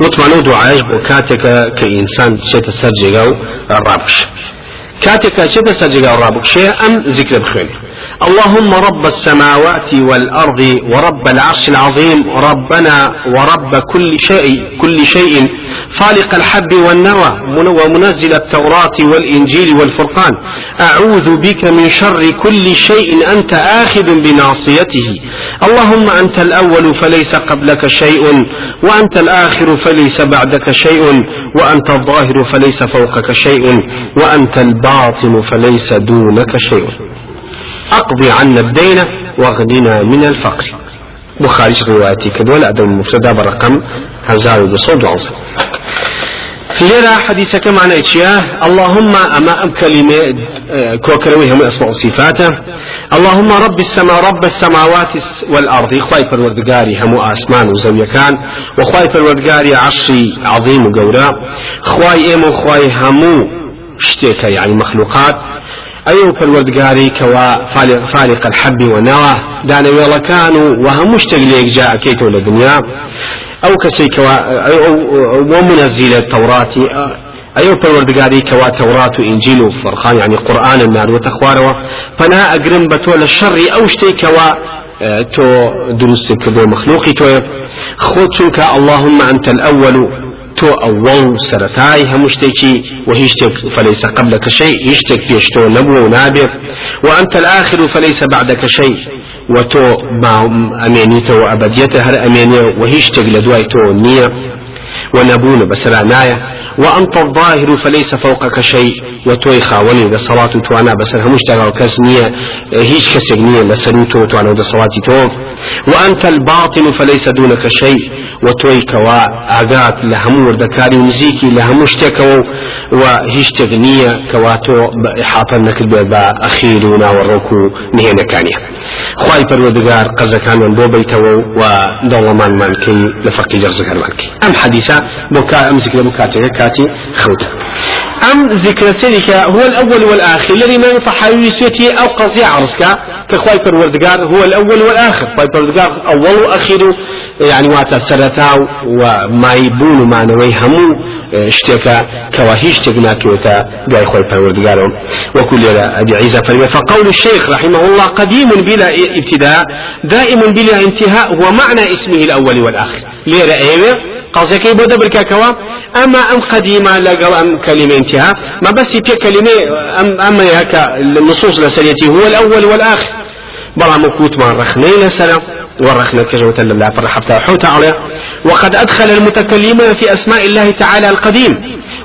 وتمانو دعاش بو كاتك كإنسان شيت السرجيغاو الرابش. كاتك شيت السرجيغاو الرابش شيء أم ذكر بخير اللهم رب السماوات والأرض ورب العرش العظيم ربنا ورب كل شيء كل شيء. فالق الحب والنوى ومنزل التوراة والإنجيل والفرقان. أعوذ بك من شر كل شيء أنت آخذ بناصيته. اللهم أنت الأول فليس قبلك شيء وأنت الآخر فليس بعدك شيء وأنت الظاهر فليس فوقك شيء وأنت الباطن فليس دونك شيء. أقضي عنا الدين واغننا من الفقر. بخاري روايتي كدول أدم المفردة برقم هزار وصول وعنصر ليرى حديثك معنى إتشياه اللهم أما أم كلمة آه، كوكروي هم أسماء صفاته اللهم رب السماء رب السماوات والأرض. خواي بالوردقاري هم أسمان وزوية كان وخواي بالوردقاري عرشي عظيم وقورا خواي إيمو خواي همو شتيك يعني مخلوقات أيو پروردگاري كوا فارق الحب ونوى دانا ويلا كانوا وهم مشتغليك جاء كيتو للدنيا أو كسي كوا ومنزل التوراة أيو پروردگاري كوا توراة وإنجيل وفرقان يعني قرآن النار وتخواروا فنا أقرم بتول الشر أو شتي كوا تو دروسك بو مخلوقي تو خود اللهم أنت الأول تو أول سرتاي همشتكي وهيشتك فليس قبلك شيء يشتك يشتو نبو نابر وأنت الآخر فليس بعدك شيء وتو ما أمينيته وأبديته هر أمينيه وهيشتك لدواي تو نية ونبون بسرانايا وأنت الظاهر فليس فوقك شيء. وتوي خاوني دا صلاة توانا بسر تاغا كسنية هيش كسك نية لسرو تو توانا دا صلاة تو. وأنت الباطن فليس دونك شيء. وتوي كوا أغات لهمو وردكاري ومزيكي لهمو شتكو وهيش تغنية كوا تو إحاطة نكل بأخيرنا والركو نهينا كانية خواي پروردگار قزكان من بو بيتو. ودولمان مانكي لفقي جرزك مانكي أم حديثة بكا أم ذكر كاتي خوتا أم ذكر سلك هو الأول والآخر. الذي ما ينفع سوتي أو قضية عرسك كخواي پروردگار هو الأول والآخر. خواي پروردگار أول وأخير يعني واتا سرتا وما يبون ما نوي همو اشتكى كواهيش تقناك وتا قاي خواي پروردگار. وكل أبي عيسى فرمي فقول الشيخ رحمه الله قديم بلا ابتداء دائم بلا انتهاء هو معنى اسمه الأول والآخر. ليرى إيوه قصدك بو دبر كوا. أما أم قديمة لقل أم كلمة انتهاء ما بس في كلمة ام أما هكا النصوص لسريتي هو الأول والآخر. بلا مكوت ما رخني لسلام ورخنا كجوة لله فرحبتا حوت عليه وقد أدخل المتكلمون في أسماء الله تعالى القديم.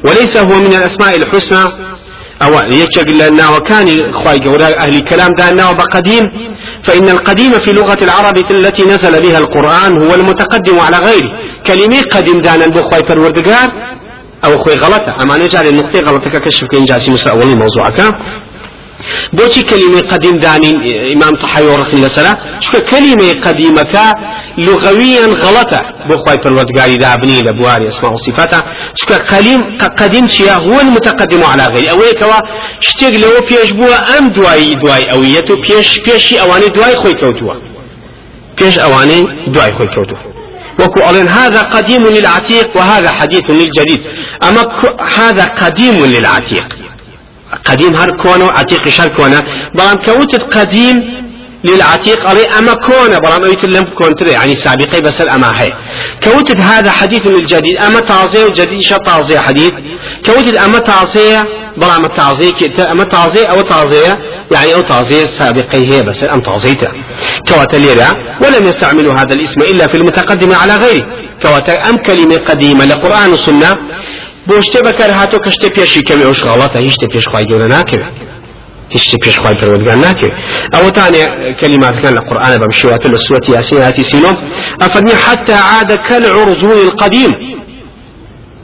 وليس هو من الأسماء الحسنى. أو يشق لنا وكان خواي أهل الكلام دانا بقديم فإن القديم في لغة العرب التي نزل بها القرآن هو المتقدم على غيره. كلمة قديم دانا بخواي فروردقار أو خوي غلطة. أما نجعل النقطة غلطة كشف كين جاسي مسألة أول موضوعك بوتي كلمة قديم داني إمام طحاوي ورخني لسلا شو كلمة قديمة لغويا غلطة بخواي بالوردقاري دا ابني لبواري اسماء وصفاتها شو قديم قديم شيا هو المتقدم على غير أو كوا شتيق لو بيش بوا أم دواي دواي أويته بيش بيشي أواني دواي خوي كوتوا بيش أواني دواي خوي كوتوا وكو ألين هذا قديم للعتيق وهذا حديث للجديد أما هذا قديم للعتيق قديم هر كونه عتيق شر كونه. بلان كوتت قديم للعتيق علي أما كونه بلان أيت لم كونتر يعني سابقي بس الأما هي. كوتت هذا حديث من الجديد أما تعزية جديد شو تعزية حديث. كوتت أما تعزية بلا أما تعزية أما تعزية أو تعزية يعني أو تعزية سابقي هي بس أم تعزيته. كوات ليرا ولم يستعملوا هذا الاسم إلا في المتقدم على غيره. كوات أم كلمة قديمة لقرآن والسنة بۆ شتێ بەکار هاتۆ کە شتێ پێشی کەوێ ئەوش غەڵەتە هیچ شتێ پێشخوای گەورە ناکەوێت هیچ شتێ پێشخوای پەروەردگار ناکەوێت ئەوەتانێ كلماتكان القرآن بمشيوات السورة ياسين هاتي سينوم أفرمي حتى عاد كالعرجون القديم.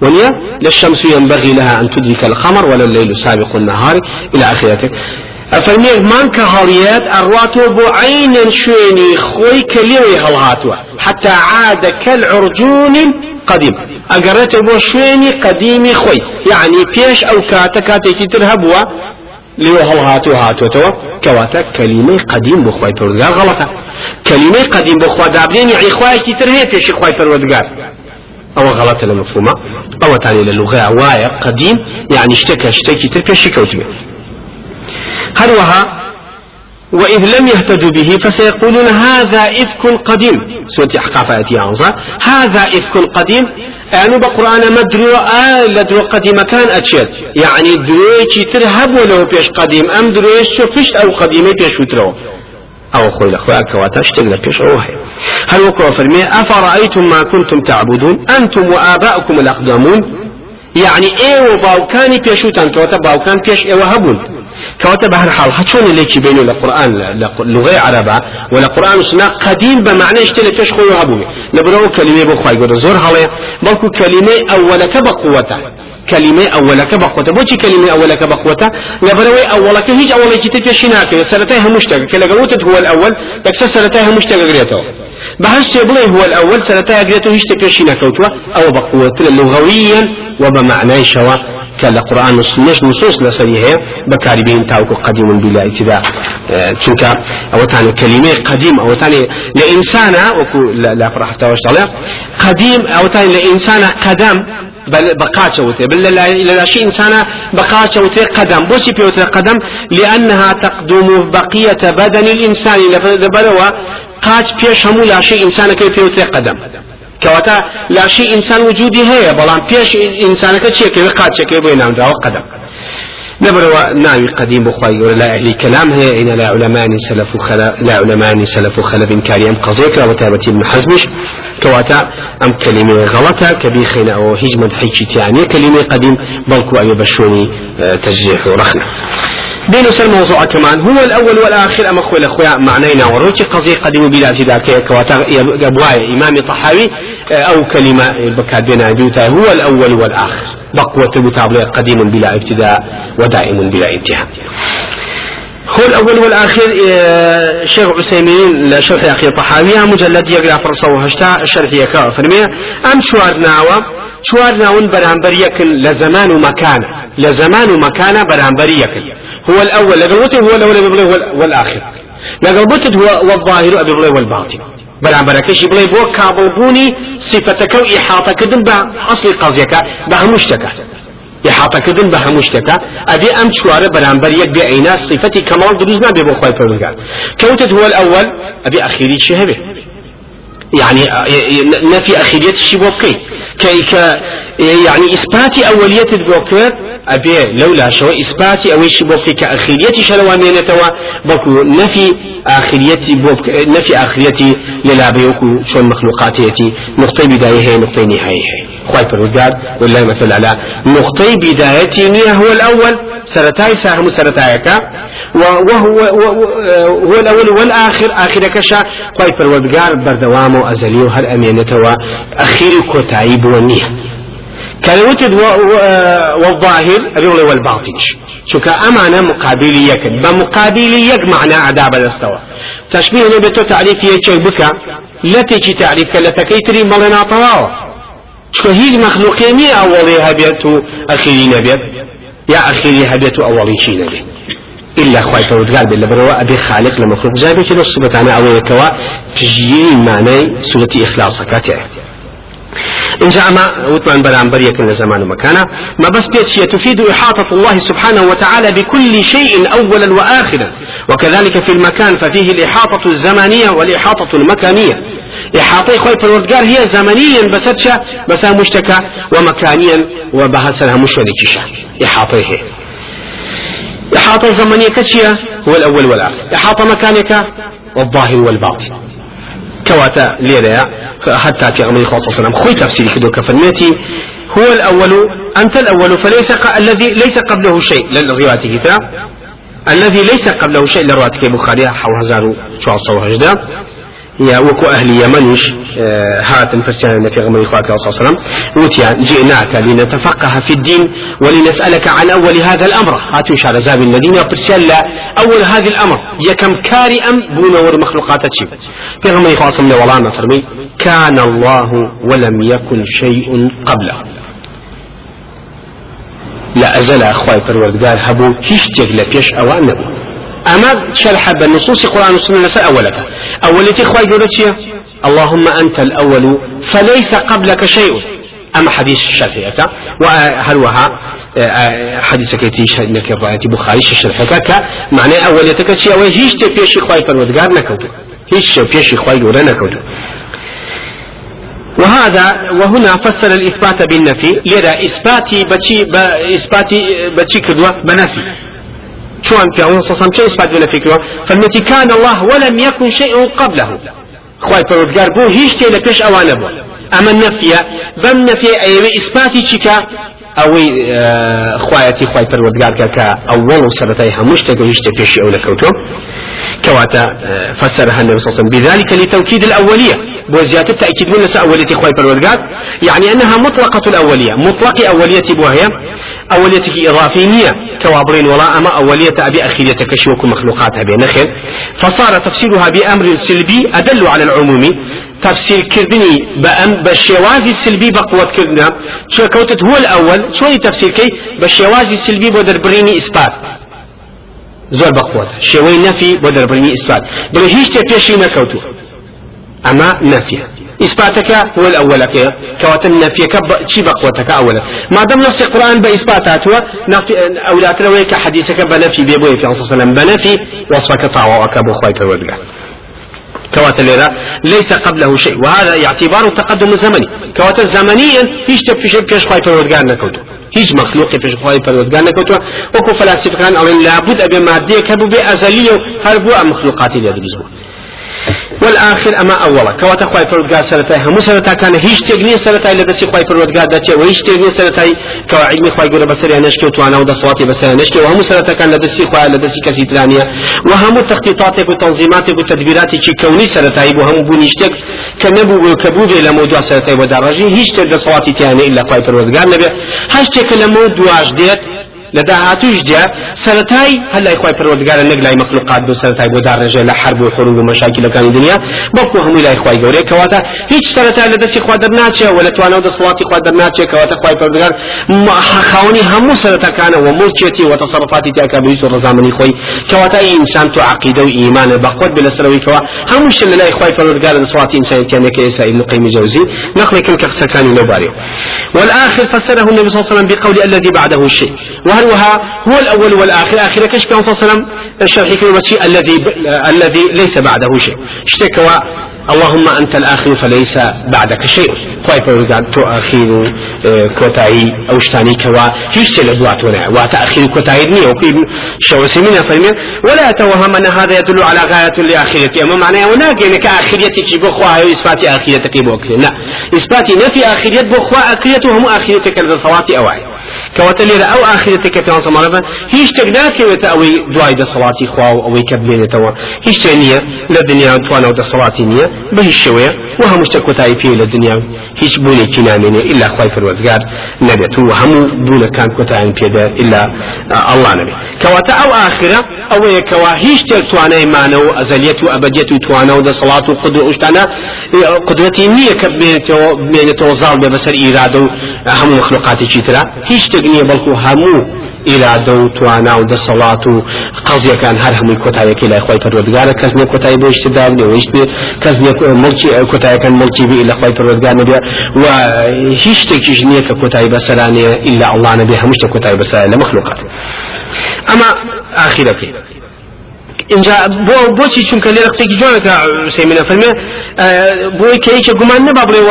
ونيا لا الشمس ينبغي لها أن تدرك القمر ولا الليل سابق النهار إلى آخره أفرمي من كهاليات أرواتو بو عين شويني خوي كليوي هالهاتوا حتى عاد كالعرجون قديم أقرأت بو شويني قديمي خوي يعني بيش كاتا يتر هبوا لو هل هاتو هاتو تو كواتا كلمة قديم بخواي پروردگار غلطة كلمة قديم بخوا دابرين يعني خواي كتر هي بيش خواي پروردگار أو غلط المفهومة أو تاني للغة وايا قديم يعني اشتكى اشتكي تركي شكوتمي هروها وإذ لم يهتدوا به فسيقولون هذا إفك قديم. سورة أحقاف آية هذا إفك قديم. يعني بقرآن مدرو آل لدرو قديم كان أتشد يعني درويتي ترهب ولو بيش قديم أم درويش فيش أو قديمي بيش وترو أو أخوي الأخوة كواتا اشتغل بيش أوهي هل وكوا فرمي أفرأيتم ما كنتم تعبدون؟ أنتم وآباؤكم الأقدمون. يعني إيه وباوكاني بيشوتان كواتا باوكان بيش إيه وهبون كواتا بهر حال. هتشون اللي بينه لقرآن لغة عربة. ولا قرآن سنة قديم بمعنى اشتري فيش خوي وهبومي نبرو كلمة بخواي يقول زور حالي بلكو كلمة أولك بقوته كلمة أولك بقوته بوشي كلمة أولك بقوته نبروي أولك هيج أولك تتشيناك سرتها مشتق كلا هو الأول تكسر سرتها مشتق قريته بهش بلي هو الأول سرتها قريته هيج تتشيناك أو بقوة لغويا وبمعنى شوا كلا قرآن والسنة نصوص لسريه بكاري بين تاوكو قديم بلا ابتداء تلك أو تاني كلمة قديم أو تاني لإنسان وكو لا تاوش قديم أو تاني لإنسان قدم بقاته وتي بل لا شيء إنسان بقاته وتي قدم بوسي بيوتي قدم لأنها تقدم بقية بدن الإنسان لبلوا قاش بيش همو لا شيء إنسان كي بيوتي قدم كواتا لا شيء إنسان وجودي هي بلان بيش إنسانك شيء كي قاد شيء كي بينام؟ دا قدم. نبروا ناوي قديم بخواي ولا أهلي كلام هي إن لا علماء سلف خلف لا علماء سلف خلف كاري أم قضيك وتابت ابن حزمش. كواتا أم كلمة غلطة كبي خينا أو هجمة حيشي يعني كلمة قديم بلكو أبي بشوني آه، تجريح ورخنة بين الموضوع كمان. هو الأول والآخر أما أخوي الأخويا معنينا وروتي قضية قديم بلا ذاك كواتا أبواي إمام طحاوي آه، أو كلمة بكاد بين هو الأول والآخر. بقوة المتابعة قديم بلا ابتداء ودائم بلا انتهاء. هو الأول والآخر آه، شيخ عثيمين لشرح أخي طحاوية مجلد يقرأ فرصة وهشتا الشرح يكا فرمية أم شوار ناوة؟ شوار ناون برامبر يكن لزمان ومكان لزمان ومكان برامبر يكن. هو الأول لقلبته هو الأول والآخر. لقلبته هو والظاهر أبي والباطن. بەرامبەرەکەشی بڵێ بۆ کابڵبوونی سیفەتەکە و ئیحاتەکردن بە ئەسلی قەزیەکە بە هەموو شتەکە ئحاطەکردن بە هەموو شتەکە ئەبێ ئەم چوارە بەرامبەر یەک بێ عینا صفەتی کەماڵ دروست نابێ بۆ خۆی کەوتت هو الأول أبي أخيري شي هبه يعني نفي أخيرية الشي بوكي كي يعني إثبات أولية البوكر أبي لولا شو إثبات أول شي بوكي كأخيرية شلوانية توا بوكو نفي آخريتي بوك نفي آخريتي للا بيوكو شون مخلوقاتيتي نقطة بداية هي نقطة نهاية هي. خواهي فرودگار والله مثل على نقطة بدايتي نية هو الأول سرتاي ساهم سرتايك وهو هو الأول والآخر آخر كشا خواهي فرودگار بردوام أزلي وهر أمينة وأخير كتايب ونيه كلمة والظاهر الرغل والباطن. شو كأمانة مقابلية بمقابلية معنى عذاب الأستوى. تشبيه نبتو تعريف يتشي بك لتي تعريف لتكيتري ملنا طواو. شو هيج مخلوقيني أولي هبيت أخيري نبيت يا أخيري هبيت أولي شي نبيت إلا خواي فرودقال بالله بروا أبي خالق لمخلوق جايبه كده الصبت أنا أولي كوا تجيني معنى سورة إخلاصك تعرف إن جاء ما وتمان برام بريك زمان ومكانا ما بس بيتشي تفيد إحاطة الله سبحانه وتعالى بكل شيء أولا وآخرا. وكذلك في المكان ففيه الإحاطة الزمانية والإحاطة المكانية. إحاطة خوي الوردقار هي زمنيا بس بس مشتكى ومكانيا وبهسلها مشتكى إحاطة هي. إحاطة زمنية كشية هو الأول والآخر. إحاطة مكانك والظاهر والباطن. كواتا ليريا حتى في أمر صلى الله عليه وسلم. خوي تفسيري كدو كفرميتي هو الأول أنت الأول فليس ق... الذي ليس قبله شيء. للرواية كتاب. الذي ليس قبله شيء لرواية البخاري حو هزار صوه يا وكو أهل يمنش آه، هات فسيان في غمر إخواتك صلى الله عليه وسلم جئناك لنتفقه في الدين ولنسألك عن أول هذا الأمر. هاتوا شعر زاب الذين برسال أول هذا الأمر. يا كم كاري أم بون مخلوقات تشيب في غمر إخوة صلى الله عليه وسلم كان الله ولم يكن شيء قبله. لا أزال أخوي فروردگار هبو هيش تجلى بيش أوان نبو. أما شرح بالنصوص القرآن والسنة نسأل أولك أولتي إخوة جودتشيا اللهم أنت الأول فليس قبلك شيء. أما حديث الشرحية وهروها حديث كيتي انك رواية بخاري الشرحية كمعنى أوليتك شيء أو هيش تبيش خواي فرودقار نكوتو هيش بيش خواي قولا نكوتو وهذا وهنا فسر الإثبات بالنفي لذا إثباتي بشي إثباتي بشي كدوة بنفي. شو أنت أو صصام شيء إثبات بنفي كدوة فالتي كان الله ولم يكن شيء قبله. خواي فرودقار بو هيش تي لكش أوانا بو. أما النفي بم نفي أي إثباتي شكا ئەوەی خوایەتی خی پەروەردگارکە کە ئەوڵ و سەرەتای هەموو شتێک هیچ شتێک پێشی ئەو فسرها النبي صلى الله عليه وسلم بذلك لتوكيد الأولية بوزيات التأكيد من أولية خوي بالورقات يعني أنها مطلقة الأولية. مطلق أولية بوهي أولية إضافية كوابرين ولا أما أولية أبي أخيرية كشوك مخلوقاتها بنخل فصار تفسيرها بأمر سلبي أدل على العموم. تفسير كردني بأم بالشوازي السلبي بقوة كردنا. شو كوتت هو الأول؟ شو تفسير كي؟ بالشوازي السلبي بدر بريني إثبات. بەخۆت شێوەی نەفی بۆ دەربڕنی ئیسپات بڵێ هیچ شتێک پێشی نەکەوتو ئەمە نەفیە إثباتك هو الأول كي. كواتن نفيك شي بقوتك أولا. ما دام نص القرآن بإثباتات هو أولاد رويك حديثك بنفي بيبوي في صلى الله عليه وسلم. بنفي وصفك طاوعك أبو خوايك الودقة كوات الليلة ليس قبله شيء. وهذا اعتبار تقدم زمني. كوات زمنيا هيش تفشل كش خوايك الودقة نكوتو هیچ مخلوقی پیش خواهی پروردگار نکوتو. وكو فلاسفه أو لابد ابي ماديه كبو بأزلية هەر بۆ مخلوقاتي لدريز والآخر ئەما ئەوڵە کەواتە خی پرودگار سەرەتای هەموو سەرەتاکانە هیچ تێک نیە سەرەتای لە دەستی خی پرودگار دەچێت و هیچ تێک نیە سەرەتای کەواعیدمی خی گەورە بەسەریان نشکی و توانە و دەسەڵاتی بەسەر نشکی و هەموو سەرەتەکان لە دەستی خی لە دەستی کەسی ترانە و هەموو تەختیقاتێک و تەنظیماتێک و تدبیراتێکی کەونی سەرەتایی بۆ هەموو بوونی شتێک کە نەبوو کە بووێ لە مودوا سەرەتای بەداڕژی هیچ تێک دەسەڵاتی تیانەی لە خی پرودگار نەبێت هەشتێکە لە مو دواش دێت لدا هاتوش جا سرتاي هلا إخوة پروردگار نگ لای مخلوقات دو سرتاي بو دار رجال حرب و حروب و مشاكل كان الدنيا بكو هم لا إخوة جوري كواتا هيج سرتاي سي إخوة درناتشه ولا توانا ود صلاتي إخوة درناتشه كواتا إخوة پروردگار خاوني همو سرتا كان وملكيتي وتصرفاتي تاكا بيسو رزامني خوي كواتا أي إنسان تو عقيدة و إيمان بقود بلا سروي كوا هموش لا إخوة پروردگار صلاتي إنسان كان كيسا ابن قيم جوزي نقل كم كسكان لباري والآخر فسره النبي صلى الله عليه وسلم بقول الذي بعده شيء. وهروها هو الأول والآخر. آخر كشف صلى الله عليه وسلم الشرح كلمة الذي الذي ليس بعده شيء. اشتكوا اللهم أنت الآخر فليس بعدك شيء. خواهي فرقاد تو أخير آه، كوتاي أو شتاني كوا هيش تلدواتنا وتأخير كوتاي ني وكي شو سمينا فرمي ولا توهم أن هذا يدل على غاية لآخرتي. أما معناه هناك يعني كآخرتي كي بخوا إثبات آخرتك بوكل لا إثبات نفي آخريت بخوا آخرته هم آخرتك الصلاة أواعي كواتلي أو آخرتك في عنصر مرة هيش تقداك وتأوي دعاء دا صلاة خوا أو كبلين توا هيش تانية لدنيا توانا ودا صلاة نية به الشوية وهم اشتكوا تايبي للدنيا هيش بوني كنانية إلا خواي الوزقار نبيت وهم بونا كان كتاين بيدا إلا الله نبي كواتا أو آخرة أو كوا هيش توانا إيمانا وأزلية وأبدية توانا ودا صلاة وقدر أشتانا قدرتي نية كبين توزال ببسر إرادة هم مخلوقات ترى هيش تقنية بلكو همو إلى دو توانا و دسڵات و قەزیەکان هەر هەمووی کۆتایەکی لای خۆی پەروەردگارە کەس نیە کۆتایی بۆ اشتدار نیە ویشت کەس نیە مڵکی کۆتایەکان مڵکی بی لە خۆی پەروەردگار نبێ و هیچ شتێکیش نییە کە کۆتایی بەسەرانەیە إلا الله نبێ هەموو شتێک کۆتایی بەسەر لە مخلوقات ئەمە اینجا بۆ بۆچی چونکە لێرە قسێکی جوانەکە سيمنا فەرمێ بۆی کەیکە گومان نەبا بڵێ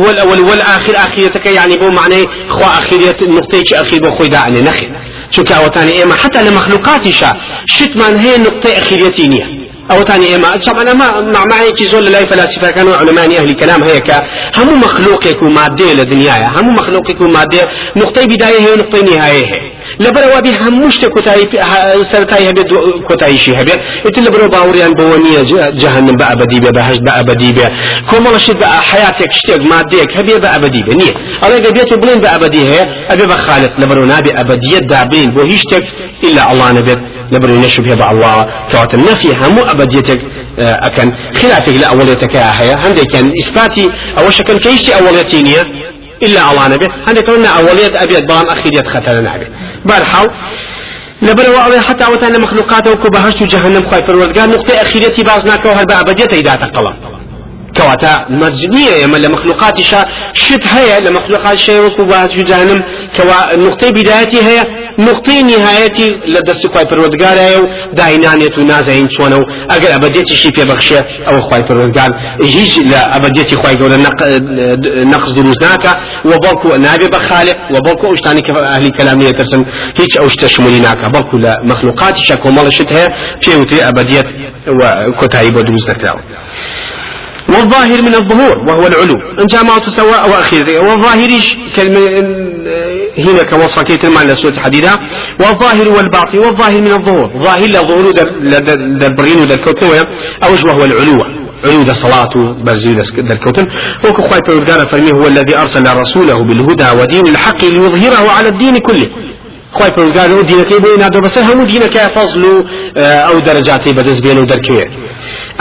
هو الأول والآخر آخريتك يعني بو معنى خوا آخرية نقطة أخير بو خوي داعني نخي چونکە ئەوەتانی ئێمە حتا لە مەخلوقاتیشا شتمان هەیە نقطەی ئەخیرەتی نییە. أو تاني اما طبعا ما مع معي كي زول لا فلاسفه كانوا علماء أهل الكلام هيك هم مخلوق يكون ماده لدنيا هم مخلوق يكون ماده نقطه بدايه هي نقطه نهايه هي لبروا به هم مشت كتاي سرتاي هبه كتاي شي هبه. انت لبروا باوريان بونيه جهنم بأبدي به بهش بأبدي به كم شد حياتك شتك ماديك هبه بأبدي به. نيه الله قبيت بلين بأبدي هي ابي بخالق لبروا نابي ابديه دابين بو هيشتك الا الله نبي لبروا نشبه به الله كوات النفي هم ابديتك اكن خلافك لاوليتك هي عندك كان اثباتي أو شكل كيشتي اوليتينيه إلا الله نبي. عندك قلنا أولية أبيض بلام أخيرية خطر نبي. برحاو لبر وعلي حتى أوتان مخلوقات وكبهشت جهنم خايف الوردقان نقطة أخيرية بازناك وهل بأبدية إذا تقلم كواتا مرجنية يما لمخلوقات شا شت هيا لمخلوقات شيء وكو في جهنم كوا نقطة بدايتي هي نقطة نهايتي لدست خواي پروردگار هيا داينانية نازعين شونو اگر ابديتي شي في بخشة أو خواي پروردگار. هيج لا ابديتي خواي قول نقص دروز ناكا وبركو نابي بخالق وبركو اشتاني أهلي كلامية ترسم هيج اوش تشمولي ناكا بركو لمخلوقات شا كومال شت هيا في وتي ابديت وكتايب ودروز نكراو والظاهر من الظهور وهو العلو. إن جامعة سواء وأخير. والظاهر كلمة هنا كوصفة كيت المعنى سورة حديدة والظاهر والباطن والظاهر من الظهور. ظاهر لا ظهور در برين ودر كوتن أوج وهو العلو. علو ده صلاة برزيل در كوتن وكو خواهي هو الذي أرسل رسوله بالهدى ودين الحق ليظهره على الدين كله. خواهي فرمي دينك يبين هذا بس هم دينك فضل أو درجاتي بدز بينه دركيه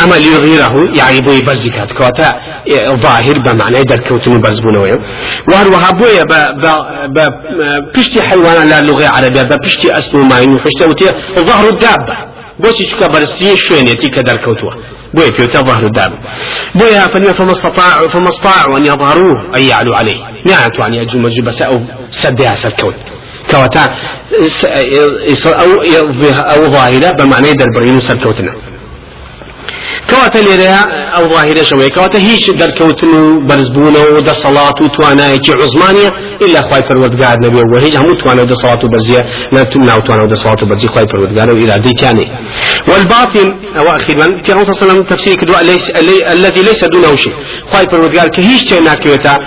اما ليغيره يعني بوي بزكات كواتا ظاهر بمعنى دركوتن بزبونويا وهروها بويا ب بشتي حيوان لا لغة عربية بشتي اسمه ما وحشتوتي ظهر الدابة بوشي شكا برستي شوينيتي كدركوتوا بوي في ظهر الدابة بويا فلما فما استطاعوا فما استطاعوا أن يظهروه اي يعلوا عليه نعت يعني اجوا مجبس أو كواتا أو أو ظاهرة بمعنى دربرين سركوتنا كواتا ليريا أو ظاهرة شوي كواتا هيش دركوتن برزبون ودا صلاة وتوانا عزمانية. إلا خواي پروردگار نبي وهيج هم توانا ودا صلاة برزية. لا تمنع توانا ودا صلاة برزية. خواي پروردگار إلى دي كاني والباطن أو أخيرا في الله صلى الله تفسير كدواء ليس الذي ليس دونه شيء خواي پروردگار كهيش تينا كيوتا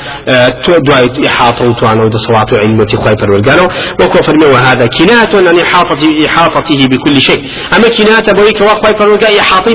دعاء إحاطة وتوانا ودا صلاة علمتي خواي پروردگار. وكو فرمي وهذا كناية عن إحاطته بكل شيء. أما كناية بويك وخواي پروردگار احاطي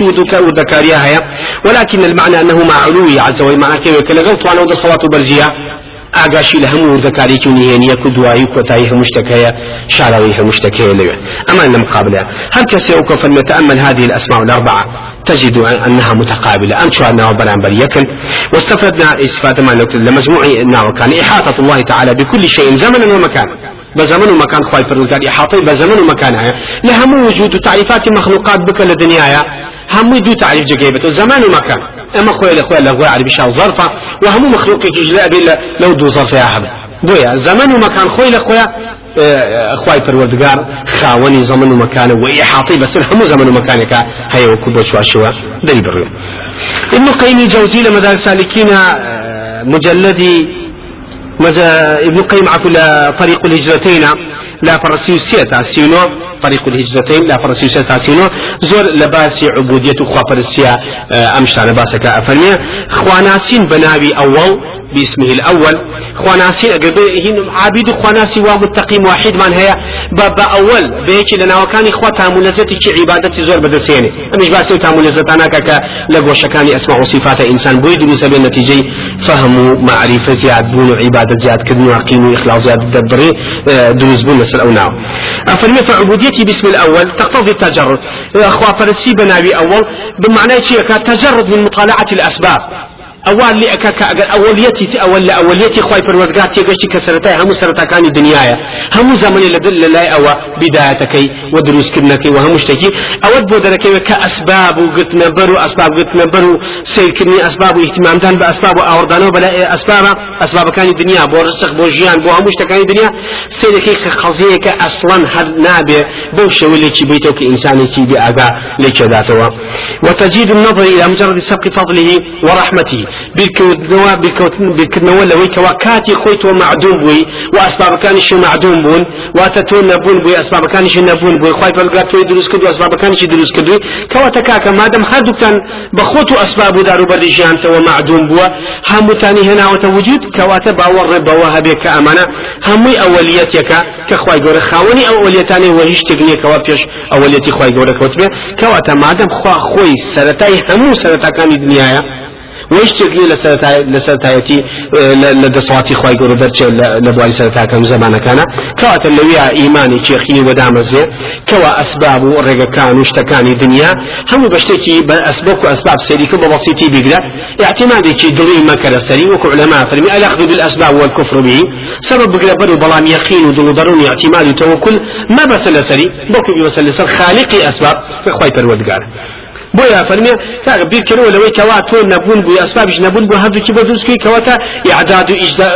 بهموشتك وذكاريا هي ولكن المعنى أنه مع علوي عز وجل معنى كيف كلغوت وأنا ودا صلاة برزية ئاگاشی لە هەموو وردەکاریکی و نهێنیەک و دوایی کۆتایی هەمووشتەکەیە شاراوی هەمووشتەکەیە لەوێ أما لم قابلة هل كسي فلنتأمل هذه الأسماء الأربعة. تجد أنها متقابلة. أم شو أنها برانبر يكن واستفدنا استفادة ما لمجموع أنه كان إحاطة الله تعالى بكل شيء زمنا ومكان بزمن ومكان خواي فرد إحاطة بزمن ومكانها لهم وجود تعريفات مخلوقات بك لدنياها همو دو تعريف جايبته زمان ومكان اما خويا الاخويا لغوي عربي شاو ظرفة وهمو مخلوق بلا لو دو ظرف يا حبا بويا زمان ومكان خويا الاخويا اخواي پروردگار خاوني زمن ومكان واحاطي بس همو زمن ومكانك هي وكبو شوا شوا دلي برو ابن قيم الجوزي لمدار سالكين مجلدي ابن قيم عفوا طريق الهجرتين لا فرسي سيتا سينو طريق الهجرتين لا فرسي سيتا سينو زور لباسي عبودية خوا فرسيا أمشتان باسك أفرمي خواناسين بنابي أول باسمه الأول. خواناسي هين عابد خواناسي ومتقيم واحد من هي باب أول بيك لنا وكان إخوة تاملزتي كي عبادتي زور بدرسيني. أمش باسي تاملزت أنا كا لقو شكاني أسمع وصفات إنسان بويد نسبة النتيجة. فهموا معرفة زياد بون عبادة زياد كدن وعقيم إخلاص زياد دبري دروز بون نسل أو ناو أفرمي فعبوديتي باسم الأول تقتضي التجرد. أخوة فرسي بنابي أول بمعنى شيء تجرد من مطالعة الأسباب. أول لي أكاك أجر أوليتي أول أوليتي خواي پروردگار تيجشتي كسرتاي هم سرتاكاني دنيايا. هم زمن لدل لا أو بدايتك ودروس كنك وهم مشتكي أود بودرك كأسباب وقلت نبرو أسباب قلت نبرو سيركني أسباب اهتمام دان بأسباب أوردانو بلا أسباب أسباب كان الدنيا بو رزق بو جيان بو هم مشتكاني الدنيا سيركي خزيه كأصلا هر نابي بو شولي كي بيتو كإنسان كي بأغا لكي ذاته وتجيد النظر إلى مجرد سبق فضله ورحمته. بیرکەوتنەوە بیرکەوتن بیرکردنەوە لەوەی کەوا کاتی خۆی تۆ معدوم بووی و ئەسبابەکانیشی معدوم بوون واتە تۆ نەبوون بووی ئەسبابەکانیشی نەبوون بووی. خی پەلگات تۆی دروست کرد و ئەسبابەکانیشی دروست کردووی. کەواتە کاکە مادەم هەردووکان بە خۆت و ئەسباب و داروبەری ژیانتەوە معدوم بووە. هەمووتانی هێناوەتە وجود کەواتە باوەڕێ بەوە هەبێت کە ئەمانە هەمووی ئەوەلیەتەکە کە خی گەورە خاوەنی ئەو ئەولیەتانی وە هیچ شتێک نیەکەوە پێش ئەوەلیەتی خی گەورە کەوتبێ کەواتە مادەم خوا خۆی سەتای هەموو سەرەتاکانی دنیاە. دنيايا ويشتكي لسرتايتي لدصواتي خواي قولوا درجة لبوالي سرتاكم زمان كان كوات اللوية إيماني شيخي ودامزي كوا أسباب رقا كان واشتكاني دنيا هم بشتكي بأسباب وأسباب سيريك ببسيطي بقرا اعتمادي كي دلي مكر سري وكو علماء فرمي الأخذ بالأسباب والكفر به. سبب بقرا بدو بلام يقين ودلو ضروني اعتماد وتوكل ما بس لسري بوكو بيوصل لسر خالقي أسباب. فخواي پروردگار. بويا فرمي كاغ بير كرو لو كواتو نبون بويا اسبابش نبون بو هذو كي بدوس كي كواتا اعداد اجداد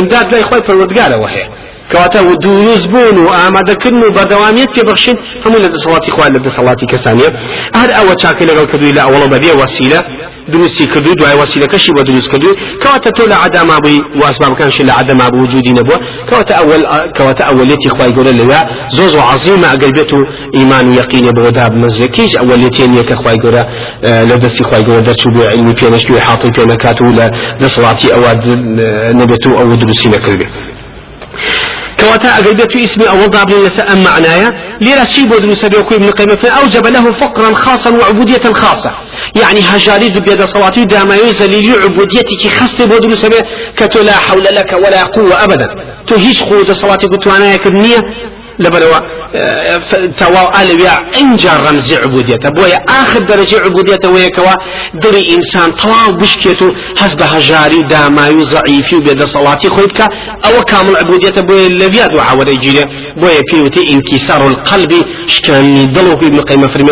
امداد لا يخوي پروردگار وهي و دروست بوون و ئامادەکردن و بەدەوامیت پێبخشین هەموو لە دەسەڵاتی خوا لە دەسەڵاتی کەسانیە. هەر ئەوە چاکە لەگەڵ کردووی لە ئەوڵە بەبێ وەسیلە. دروستی کردو دوای وسیلەکەشی بۆ دروست کردو کەواتە تۆ لە عداما بووی واسبابەکانشی لە عداما بوو وجودی نەبووە. کەواتە ئەول کەواتە ئەوەلێتی خی گەورە لەوە زۆ زۆ عظیمە ئەگەر بێت و ئیمان و یقینە بۆ دا بمەزەکیش ئەوەلێتێن یەکە خی گەورە لە دەستی خی گەورە دەرچوو بۆ علمی پێنەشتی حاڵی كواتا أقل بيت اسمي أو ضاب لسا أم معنايا ليرا شيء بدون سبيل ابن قيمة أوجب له فقرا خاصا وعبودية خاصة. يعني هجاري بيد صلاتي داما يزلي عبوديتك خاصة بدون سبيل كتو لا حول لك ولا قوة أبدا. تهيش قوة صلاتي قلت وأنا يكرنية لبروا تواو ألويا إنجا رمز عبوديته. بويا آخر درجة عبوديته ويكوا دري إنسان طواو بشكيتو حسب هجاري داماي ضعيفي وبيد صلاتي خويتك أو كامل عبوديته بويا لبيا دعا وريجيله بويا بيوتي انكسار القلب شكاني ضلو في ابن قيمة فرمي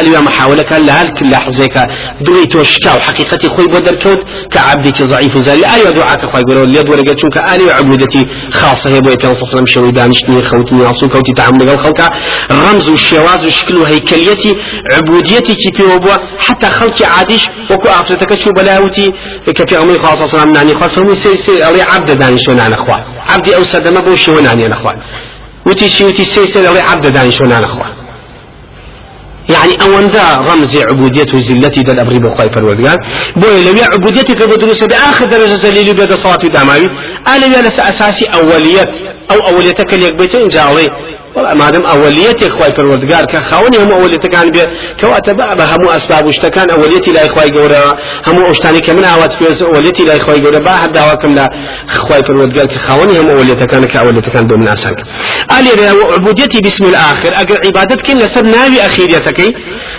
ألويا محاولة كان لها كل حزيك. دريتو شكاو حقيقتي خوي بدر كود كعبدك ضعيف زالي أيوة دعاك خوي يقولون ليد ورقة شنك ألويا عبودتي خاصة هي بويا كان صلى الله عليه وسلم شوي دانشتني خوتني عصو كوتي تعامل لەگەڵ خەڵکە ڕەمز و شێواز و شکل و هەیکەلیەتی عبودیەتێکی پێوە بووە حتا خەڵکی عادیش وەکو ئافرەتەکە چوو بەلاوتی کە پێغەمبەری خوا صلی الله علیه و نانی خوا فەرمووی سێ سێ ئەڵێ عەبد دانیشتۆ نانەخوا عەبدی ئەو سەردەمە بۆ شێوە نانێنەخوا وتی چی وتی سێ سێ ئەڵێ عەبد دانیشتۆ نانەخوا يعني أوندا رمز عبودية وزلتي دل أبري بخواي فرودقان بوي لو عبوديتك بدروس بآخر درجة زليل بيد صلاة داماوي أنا لس أساسي أوليات أو أوليتك اللي يقبيتين جاوي مادام أوليتي إخوة پروردگار كخاوني هم أوليتي كان بي كواتا بقى همو أسباب وشتكان أوليتي لا إخوة جورا همو أشتاني كمن أوات في أوليتي لا إخوة جورا بقى حد دعوة لا إخوة پروردگار كخاوني هم أوليتي كان كأوليتي كان دون أسانك قال عبوديتي باسم الآخر. أقل عبادتك لسد ناوي أخيريتك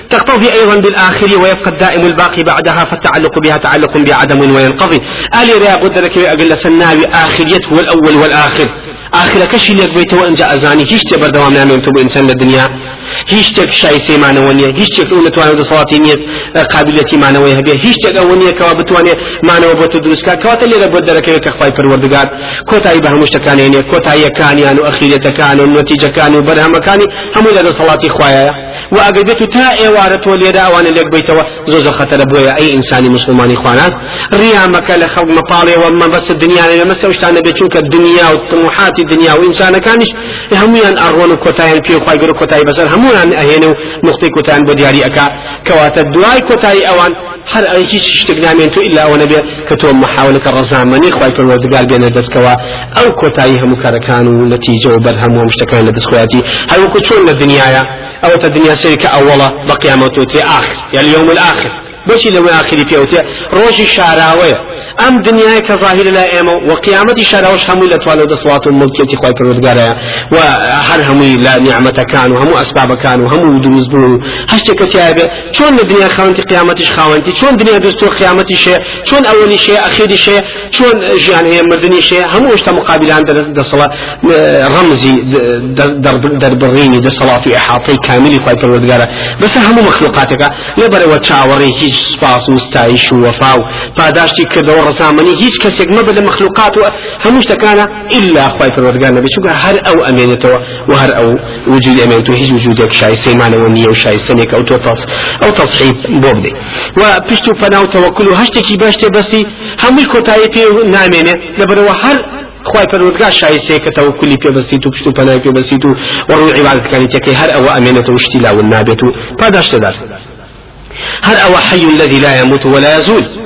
تقتضي أيضا بالآخر ويبقى الدائم الباقي بعدها فالتعلق بها تعلق بعدم وينقضي قال يا قدرك أقل لسد ناوي آخريته الأول والآخر آخر كشي لك بيتو أنجا أزاني هيش بەردەوام نامێن بۆ ئینسان لە دنیا. هیچ شتێک شای سێمانەوە نییە هیچ شتێک ئەو نتوانێت دەسەڵاتی نیت قابلەتی مانەوەی هەبێ هیچ شتێک ئەوە نییە کەوا بتوانێت مانەوە بۆ تو دروستکە کەواتە لێرە بۆ دەرەکەوێت کە خوای پەروەردگار کۆتایی بە هەموو شتەکانێنێ کۆتاییەکانیان و ئەخیرەتەکان و نەتیجەکان و بەرهەمەکانی هەموو لە دەسەڵاتی خوایە و ئەگەر بێت و تا ئێوارە تۆ لێرە ئەوانە لێک بیتەوە زۆ زۆ خەتەرە بۆیە ئەی ئینسانی مسلمانی خواناز ڕیامەکە لە خەڵک مەپاڵێەوە مەبەست دنیا لە مەسە شتانە بێت چونکە دنیا و تموحاتی دنیا و ئینسانەکانیش هەمویان ئەڕۆن و کۆتایان پێ خخوای گەور کۆتایی بەسەر هەمویان ئەهێنە و نقطەی کۆتایان بۆ دیاری ئەکا. کەواتە دوای کۆتایی ئەوان هەر ئەی هیچ شتێک نامێن تو ئللا ئەوە نەبێ کە تۆ محاولەکە ڕزامەنی خخوای پەروەردگار بێنە دەستکەوە. ئەو کۆتایی هەموو کارەکان و نەتیجە و بەر هەموو شتەکان لە دەستخوایەتی. هەروەکو چۆن لە دنیاە ئەوە تا دنیا سەرکە ئەوڵە بەقیامەت و تێ ئاخر یعنی یوم الآخر بۆچی لەوەی آخری پێوتێ ڕۆژی شاراوەیە ام دنيا كظاهر لا ايمو وقيامتي شرا وش همو الملكية خواي پروردگارا وهر همو لا اسباب كان وهمو دروز بو هشتك كتابة شون الدنيا خاونتي قيامتي خاونتي شون الدنيا دستو قيامتي شيء شون اولي شيء اخيري شيء شون جيان هي مردني شيء همو اشتا مقابلان در صلاة رمزي در بريني در صلاة احاطي كاملي خواي پروردگارا بس همو مخلوقاتك لبر وتشاوري هيج سپاس مستعيش وفاو پاداشتي كدو ڕزامەنی هیچ کەسێک مەبە لە مەخلوقات و هەموو شتەکانە إلا خی پەروەردگار نەبێت چونکە هەر ئەو ئەمێنێتەوە و هەر ئەو وجود ئەمێنێت و هیچ وجودێک شایستەیمانەوە نییە و شایستەنێک ئەو تۆ تەس ئەو تەصحی بۆ بدەی و پشت و پەنا و تەوەکل و هەشتێکی باشتێ بەسی هەمووی کۆتایی پێ نامێنێ. لەبەرەوە هەر خواي فرودگاه شایسته که توکلی پی بسیتو پشتو پناه پی بسیتو و عبادت کنی تکی هر أو امینت و اشتلا و النابت و پاداشت دار هر أو حي الذي لا يموت ولا يزول.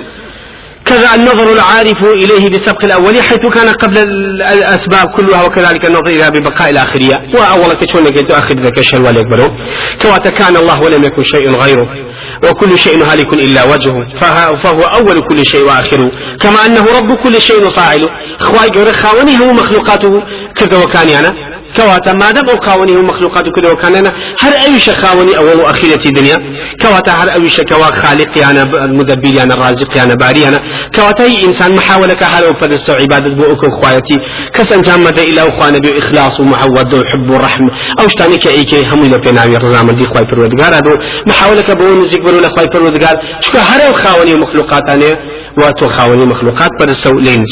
كذا النظر العارف إليه بسبق الأولي حيث كان قبل الأسباب كلها وكذلك النظر إلى ببقاء الآخرية. وأول كتشون قلت آخر ذاك الشر وليقبله كواتا كان الله ولم يكن شيء غيره وكل شيء هالك إلا وجهه. فهو أول كل شيء وآخره. كما أنه رب كل شيء وفاعله خواي قول خاوني هو مخلوقاته كذا وكان يعني. كواتا ما دام أو خاوني ومخلوقات كده وكاننا هر إيش خاوني اول واخيرة الدنيا. كواتا هر إيش كوا خالق أنا المدبر أنا الرازق أنا باري أنا كواتا انسان محاولة كحال وفدست عبادة بوك اخواتي كسن جامد إلى اخوانا باخلاص ومعود وحب ورحمة أو شتاني كايكي هم إلى بيناوي رزام دي خواي فرودگار هذا محاولة كبون نزيك برو لخواي فرودگار شكو هر خاوني ومخلوقات أنا واتو خاوني مخلوقات برسو لين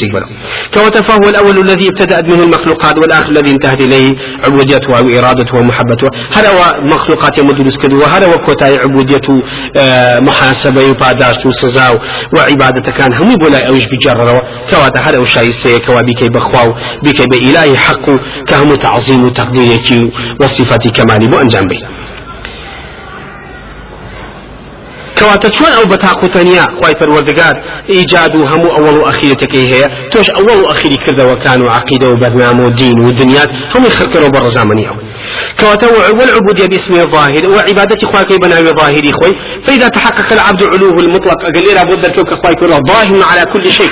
كواتا فهو الأول الذي ابتدأت منه المخلوقات والآخر الذي انتهت إليه. عبوديته وإرادته ومحبته هذا هو مخلوقات يمدرس كدو وهذا هو كوتاي عبوديته آه، محاسبة وباداشت وسزاو وعبادة كان هم بولا أوش بجرر كواتا هذا وشايسته كوا بكي بخواو بكي بإلهي حق كهم تعظيم وتقديرك وصفة كمال بو أنجام بي. كواتا شون أو بتاقوتنيا خواي پروردگار ايجاد همو اول واخيرتك هي توش اول واخير كذا وكانوا عقيده وبرنامج ودين ودنيات هم يخكروا برزامني كواتا والعبودية باسم الظاهر وعبادة خواك بناوي ظاهري خوي فإذا تحقق العبد علوه المطلق أقل إلى بود الكوك خواك ظاهر على كل شيء.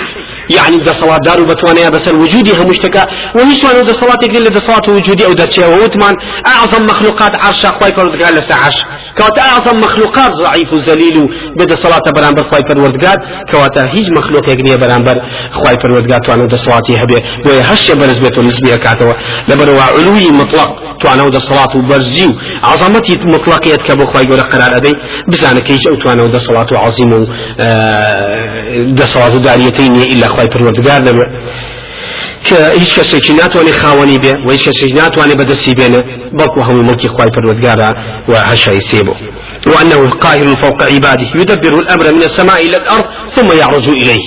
يعني دا صلاة دار بتوانا بس الوجودي هم مشتكى ويسوى دا صلاة يقول دا صلاة وجودي أو دا تشي ووتمان أعظم مخلوقات عرش خواي فرد قال لسا عرش. كواتا أعظم مخلوقات ضعيف وذليل بدا صلاة برانبر خواي فرد قال كواتا هيج مخلوق يقنية برانبر خواي فرد قال توانا دا صلاة هبه ويهش برزبته نسبية كاتوا لبروا علوي مطلق توانا دا صلاة وبرزيو عظمتي مطلقية كبو خواي قول قرار أدي بزانا كيش أو توانا دا صلاة عظيم دا صلاة داريتين إلا خواي پروردگار نبێ کە هیچ کەسێکی ناتوانێ خاوەنی بێ و هیچ کەسێک ناتوانێ بەدەستی بێنە بەڵکو هەموو ملکی خوای پروردگارە و هەشای سێبۆ وأنه قاهر فوق عباده يدبر الأمر من السماء إلى الأرض ثم يعرج إليه.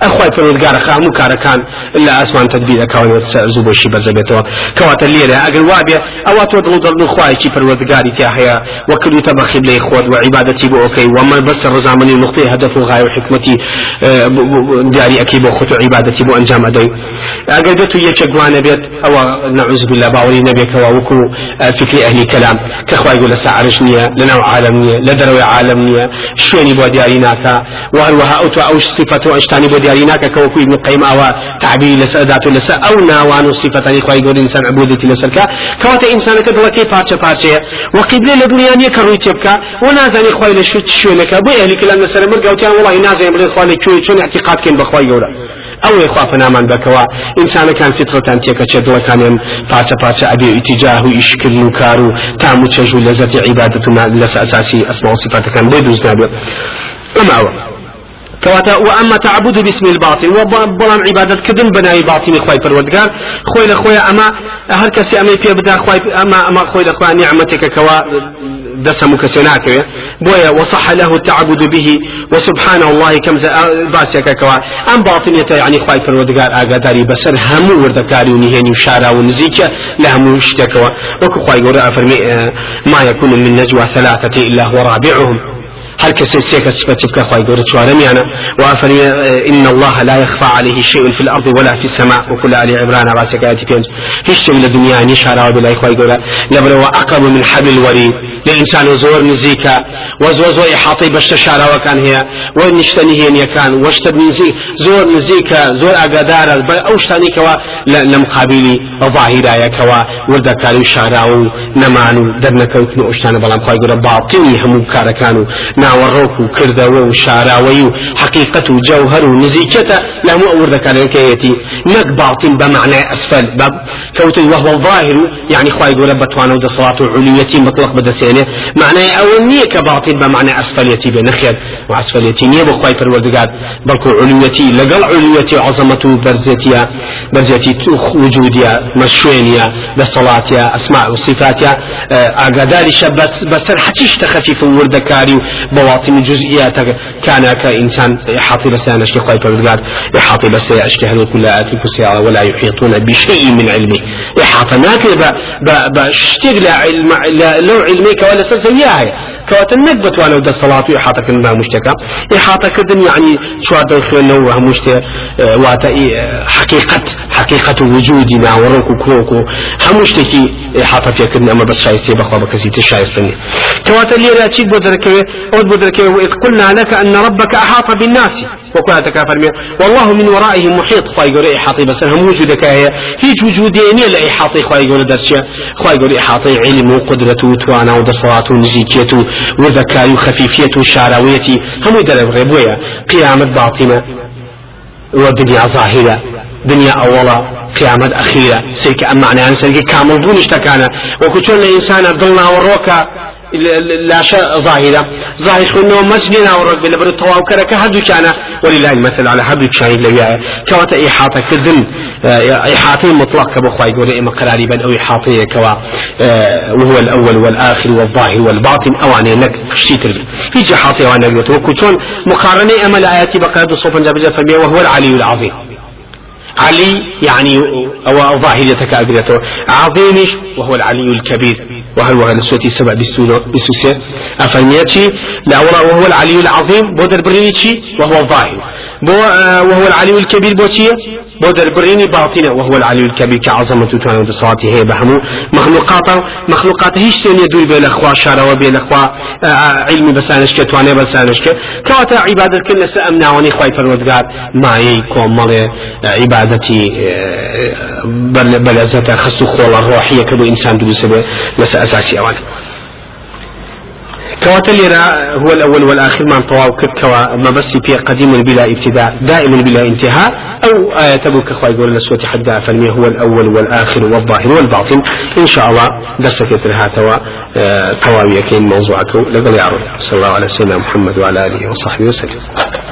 اخوای پروردگار خا هەموو کارەکان لە تدبیر ئەکاوێت زوو بۆشی بەرزەبێتەوە کەواتە لێرە ئەگەر وابێ ئەوە تۆ دڵ دڵ خوایکی پروردگاری تیا هەیە وەکردوتە بەخیب لێ خۆت و عیبادەتی بۆ ئۆکەی وەمە بەس ڕزامەنی نقطەی هەدەف و غای و حکمەتی دیاری ئەکی بۆ خۆت و عیبادەتی بۆ ئەنجام ئەدەی ئەگەر دێت و یەکێک گوانە بێت ئەوە نعوذ بالله باوەری نەبێتەوە وەکو فکری ئەهلی کەلام کە خوای گۆ لەسا عرش نییە لەناو عالم نییە لە دەرەوەی عالم نییە شوێنی بۆ دیاری ناکە و هەروەها ئەو تو ئەو صفەت و ئەشتانی بۆ دیاری ناکە کەوەکو ابن قیم ئەوە تعبیری لەسەر دات و لەسەر ئەو ناوان و صفەتانی خوای گەورە ئینسان عبودەتی لەسەرکە کەواتە ئینسانەکە دڵەکەی پارچە پارچەیە وەقیبلێ لە دنیا نییە کە ڕووی تێبکە و نازانی خوای لە شوێت شوێنەکە بۆ ئەهلی کلام لەسەر مرگەوتیان وڵی نازانێ بڵێ خوا لە کوێ چۆن اعتقادکەن بەخوای گەورە ئەو خوا فنامان بکەوە ئینسانەکان فترەتان تێکە چێ دڵەکانیان پارچە پارچە ئەبێ ئیتیجاه و و و تام و چەژ و لەزەتی عیبادەت و لەس ئەساسی ئەسما و صفاتەکان بۆ دروست نابێت ئەماوە كواتا وأما تعبد باسم الباطن وبلام عبادة كدن بناي باطن خواي پروردگار. خوي لخويا أما هر كسي اما في بدا خواي أما أما خوي لخويا نعمتك كوا دسم كسناك بويا وصح له التعبد به وسبحان الله كم باسيك كوا. أم باطنية يعني خواي پروردگار آگاداري بسر همو وردكاري ونهيني وشارع ونزيك لهمو شتكوا وكو قول افرمي ما يكون من نجوى ثلاثة إلا هو رابعهم. هل كسي سيكا سفتك خواهي قولة شوارميانا وافري إن الله لا يخفى عليه شيء في الأرض ولا في السماء. وكل آل عبران راسك آياتي بينج هيش شيء للدنيا نشارة وبلا خواهي قولة لبرا وأقرب من حبل الوريد لإنسان زور نزيكا وزور زور إحاطي بشت شارة وكان هي ونشتني هي كان واشتد نزيك زور نزيكا زور أقدار أوشتاني كوا لمقابلي ظاهرة كوا وردا كانوا شارة نمانو درنكوتنو أوشتان بلام خواهي قولة باطني همو كاركانو ناوەڕۆک و کردەوە و شاراوەی و حقیقەت و جەوهر و نزیکەتە لە هەموو ئەوردەکانەکەیەتی نەک باڵتین بە معنای ئەسفل بە کەوتن وهو الظاهر يعني خواهي يقول بتوانا ودى صلاة علويتي مطلق بدسينة معناه أو نية كباطل بمعنى أسفليتي بنخير وأسفليتي نية بخواهي فروردقات بلكو علويتي لقل علويتي عظمته برزتيا برزتي وجوديا مشوينيا بصلاتيا أسماء وصفاتيا أقداري شبت بسر حتيش تخفيف وردكاري بواطن جزئيات كان كإنسان يحاطي بس أنا أشكي خواهي فرقات يحاطي بس أشكي هذا كل ولا يحيطون بشيء من علمه. يحاطي ناكي بشتيق لعلم لو علميك ولا سزوياه كوات النقبة ولو ده الصلاة يحاطة كنا مشتكى. يحاطة كدن يعني شو هذا الخير نوه مشتى واتا حقيقة حقيقة وجودنا وروكو كروكو. همشتكي إحاطة فيكرنا أما بس شايستي بخوا تشايستني كواتا اللي لا تشيد بودركوي أود بودركوي وإذ قلنا لك أن ربك أحاط بالناس. وكنا تكافر والله من ورائهم محيط خواهي يقول إحاطي بس هم وجودك هي هيج وجودي إني لا إحاطي خواهي يقول درسيا خواهي يقول إحاطي علم وقدرة وتوانا ودصرات ونزيكية وذكاء وخفيفية وشعراوية هم يدرب غيبويا قيامة باطنة ودنيا ظاهرة دنيا أولا. قيامة أخيرة سيك أما معنى يعني سيك كامل دون اشتكانا وكتون الإنسان ضلنا وروكا لا شيء ظاهرة ظاهر ورق بلا برو تواو كرك هدو كان ولله المثل على هدو كان لويا كواتا إحاطة كذن إحاطة مطلق كبو خواي يقول إما قراربا أو إحاطة كوا وهو الأول والآخر والظاهر والباطن. أواني لك شتيتر في إحاطة وأنا قلت وكتون مقارنة أمل آياتي بقرد صوفا جابجا فبيا وهو العلي العظيم علي يعني أو ظاهرية كابرته عظيم وهو العلي الكبير. وهل وهل سوتي سبع بسوسة أفهميتي لا وهو العلي العظيم. بودر برينيتي وهو الظاهر آه، وهو العلي الكبير بوتيه بودر بريني باطنة وهو العلي الكبير كعظمة توان بصلاته هي بهمو مخلوقاته. مخلوقاته هيش سين يدور بين الأخوة شارع وبين الأخوة علمي بسانشك تواني بسانشك كواتا عبادة كل سأمنا وني خواي فرودقار معي كومالي عبادتي بل بل خصو خولا الروحية كدو إنسان دو سبب مسألة أساسي كواتا هو الأول والآخر من طواو كوا ما بس في قديم بلا ابتداء دائم بلا انتهاء أو آية تبوك أخوة يقول لسوة حدا فرمي هو الأول والآخر والظاهر والباطن. إن شاء الله دسك يترها توا آه، تواوية كين موضوعك. لقل يعرض صلى الله على سيدنا محمد وعلى آله وصحبه وسلم.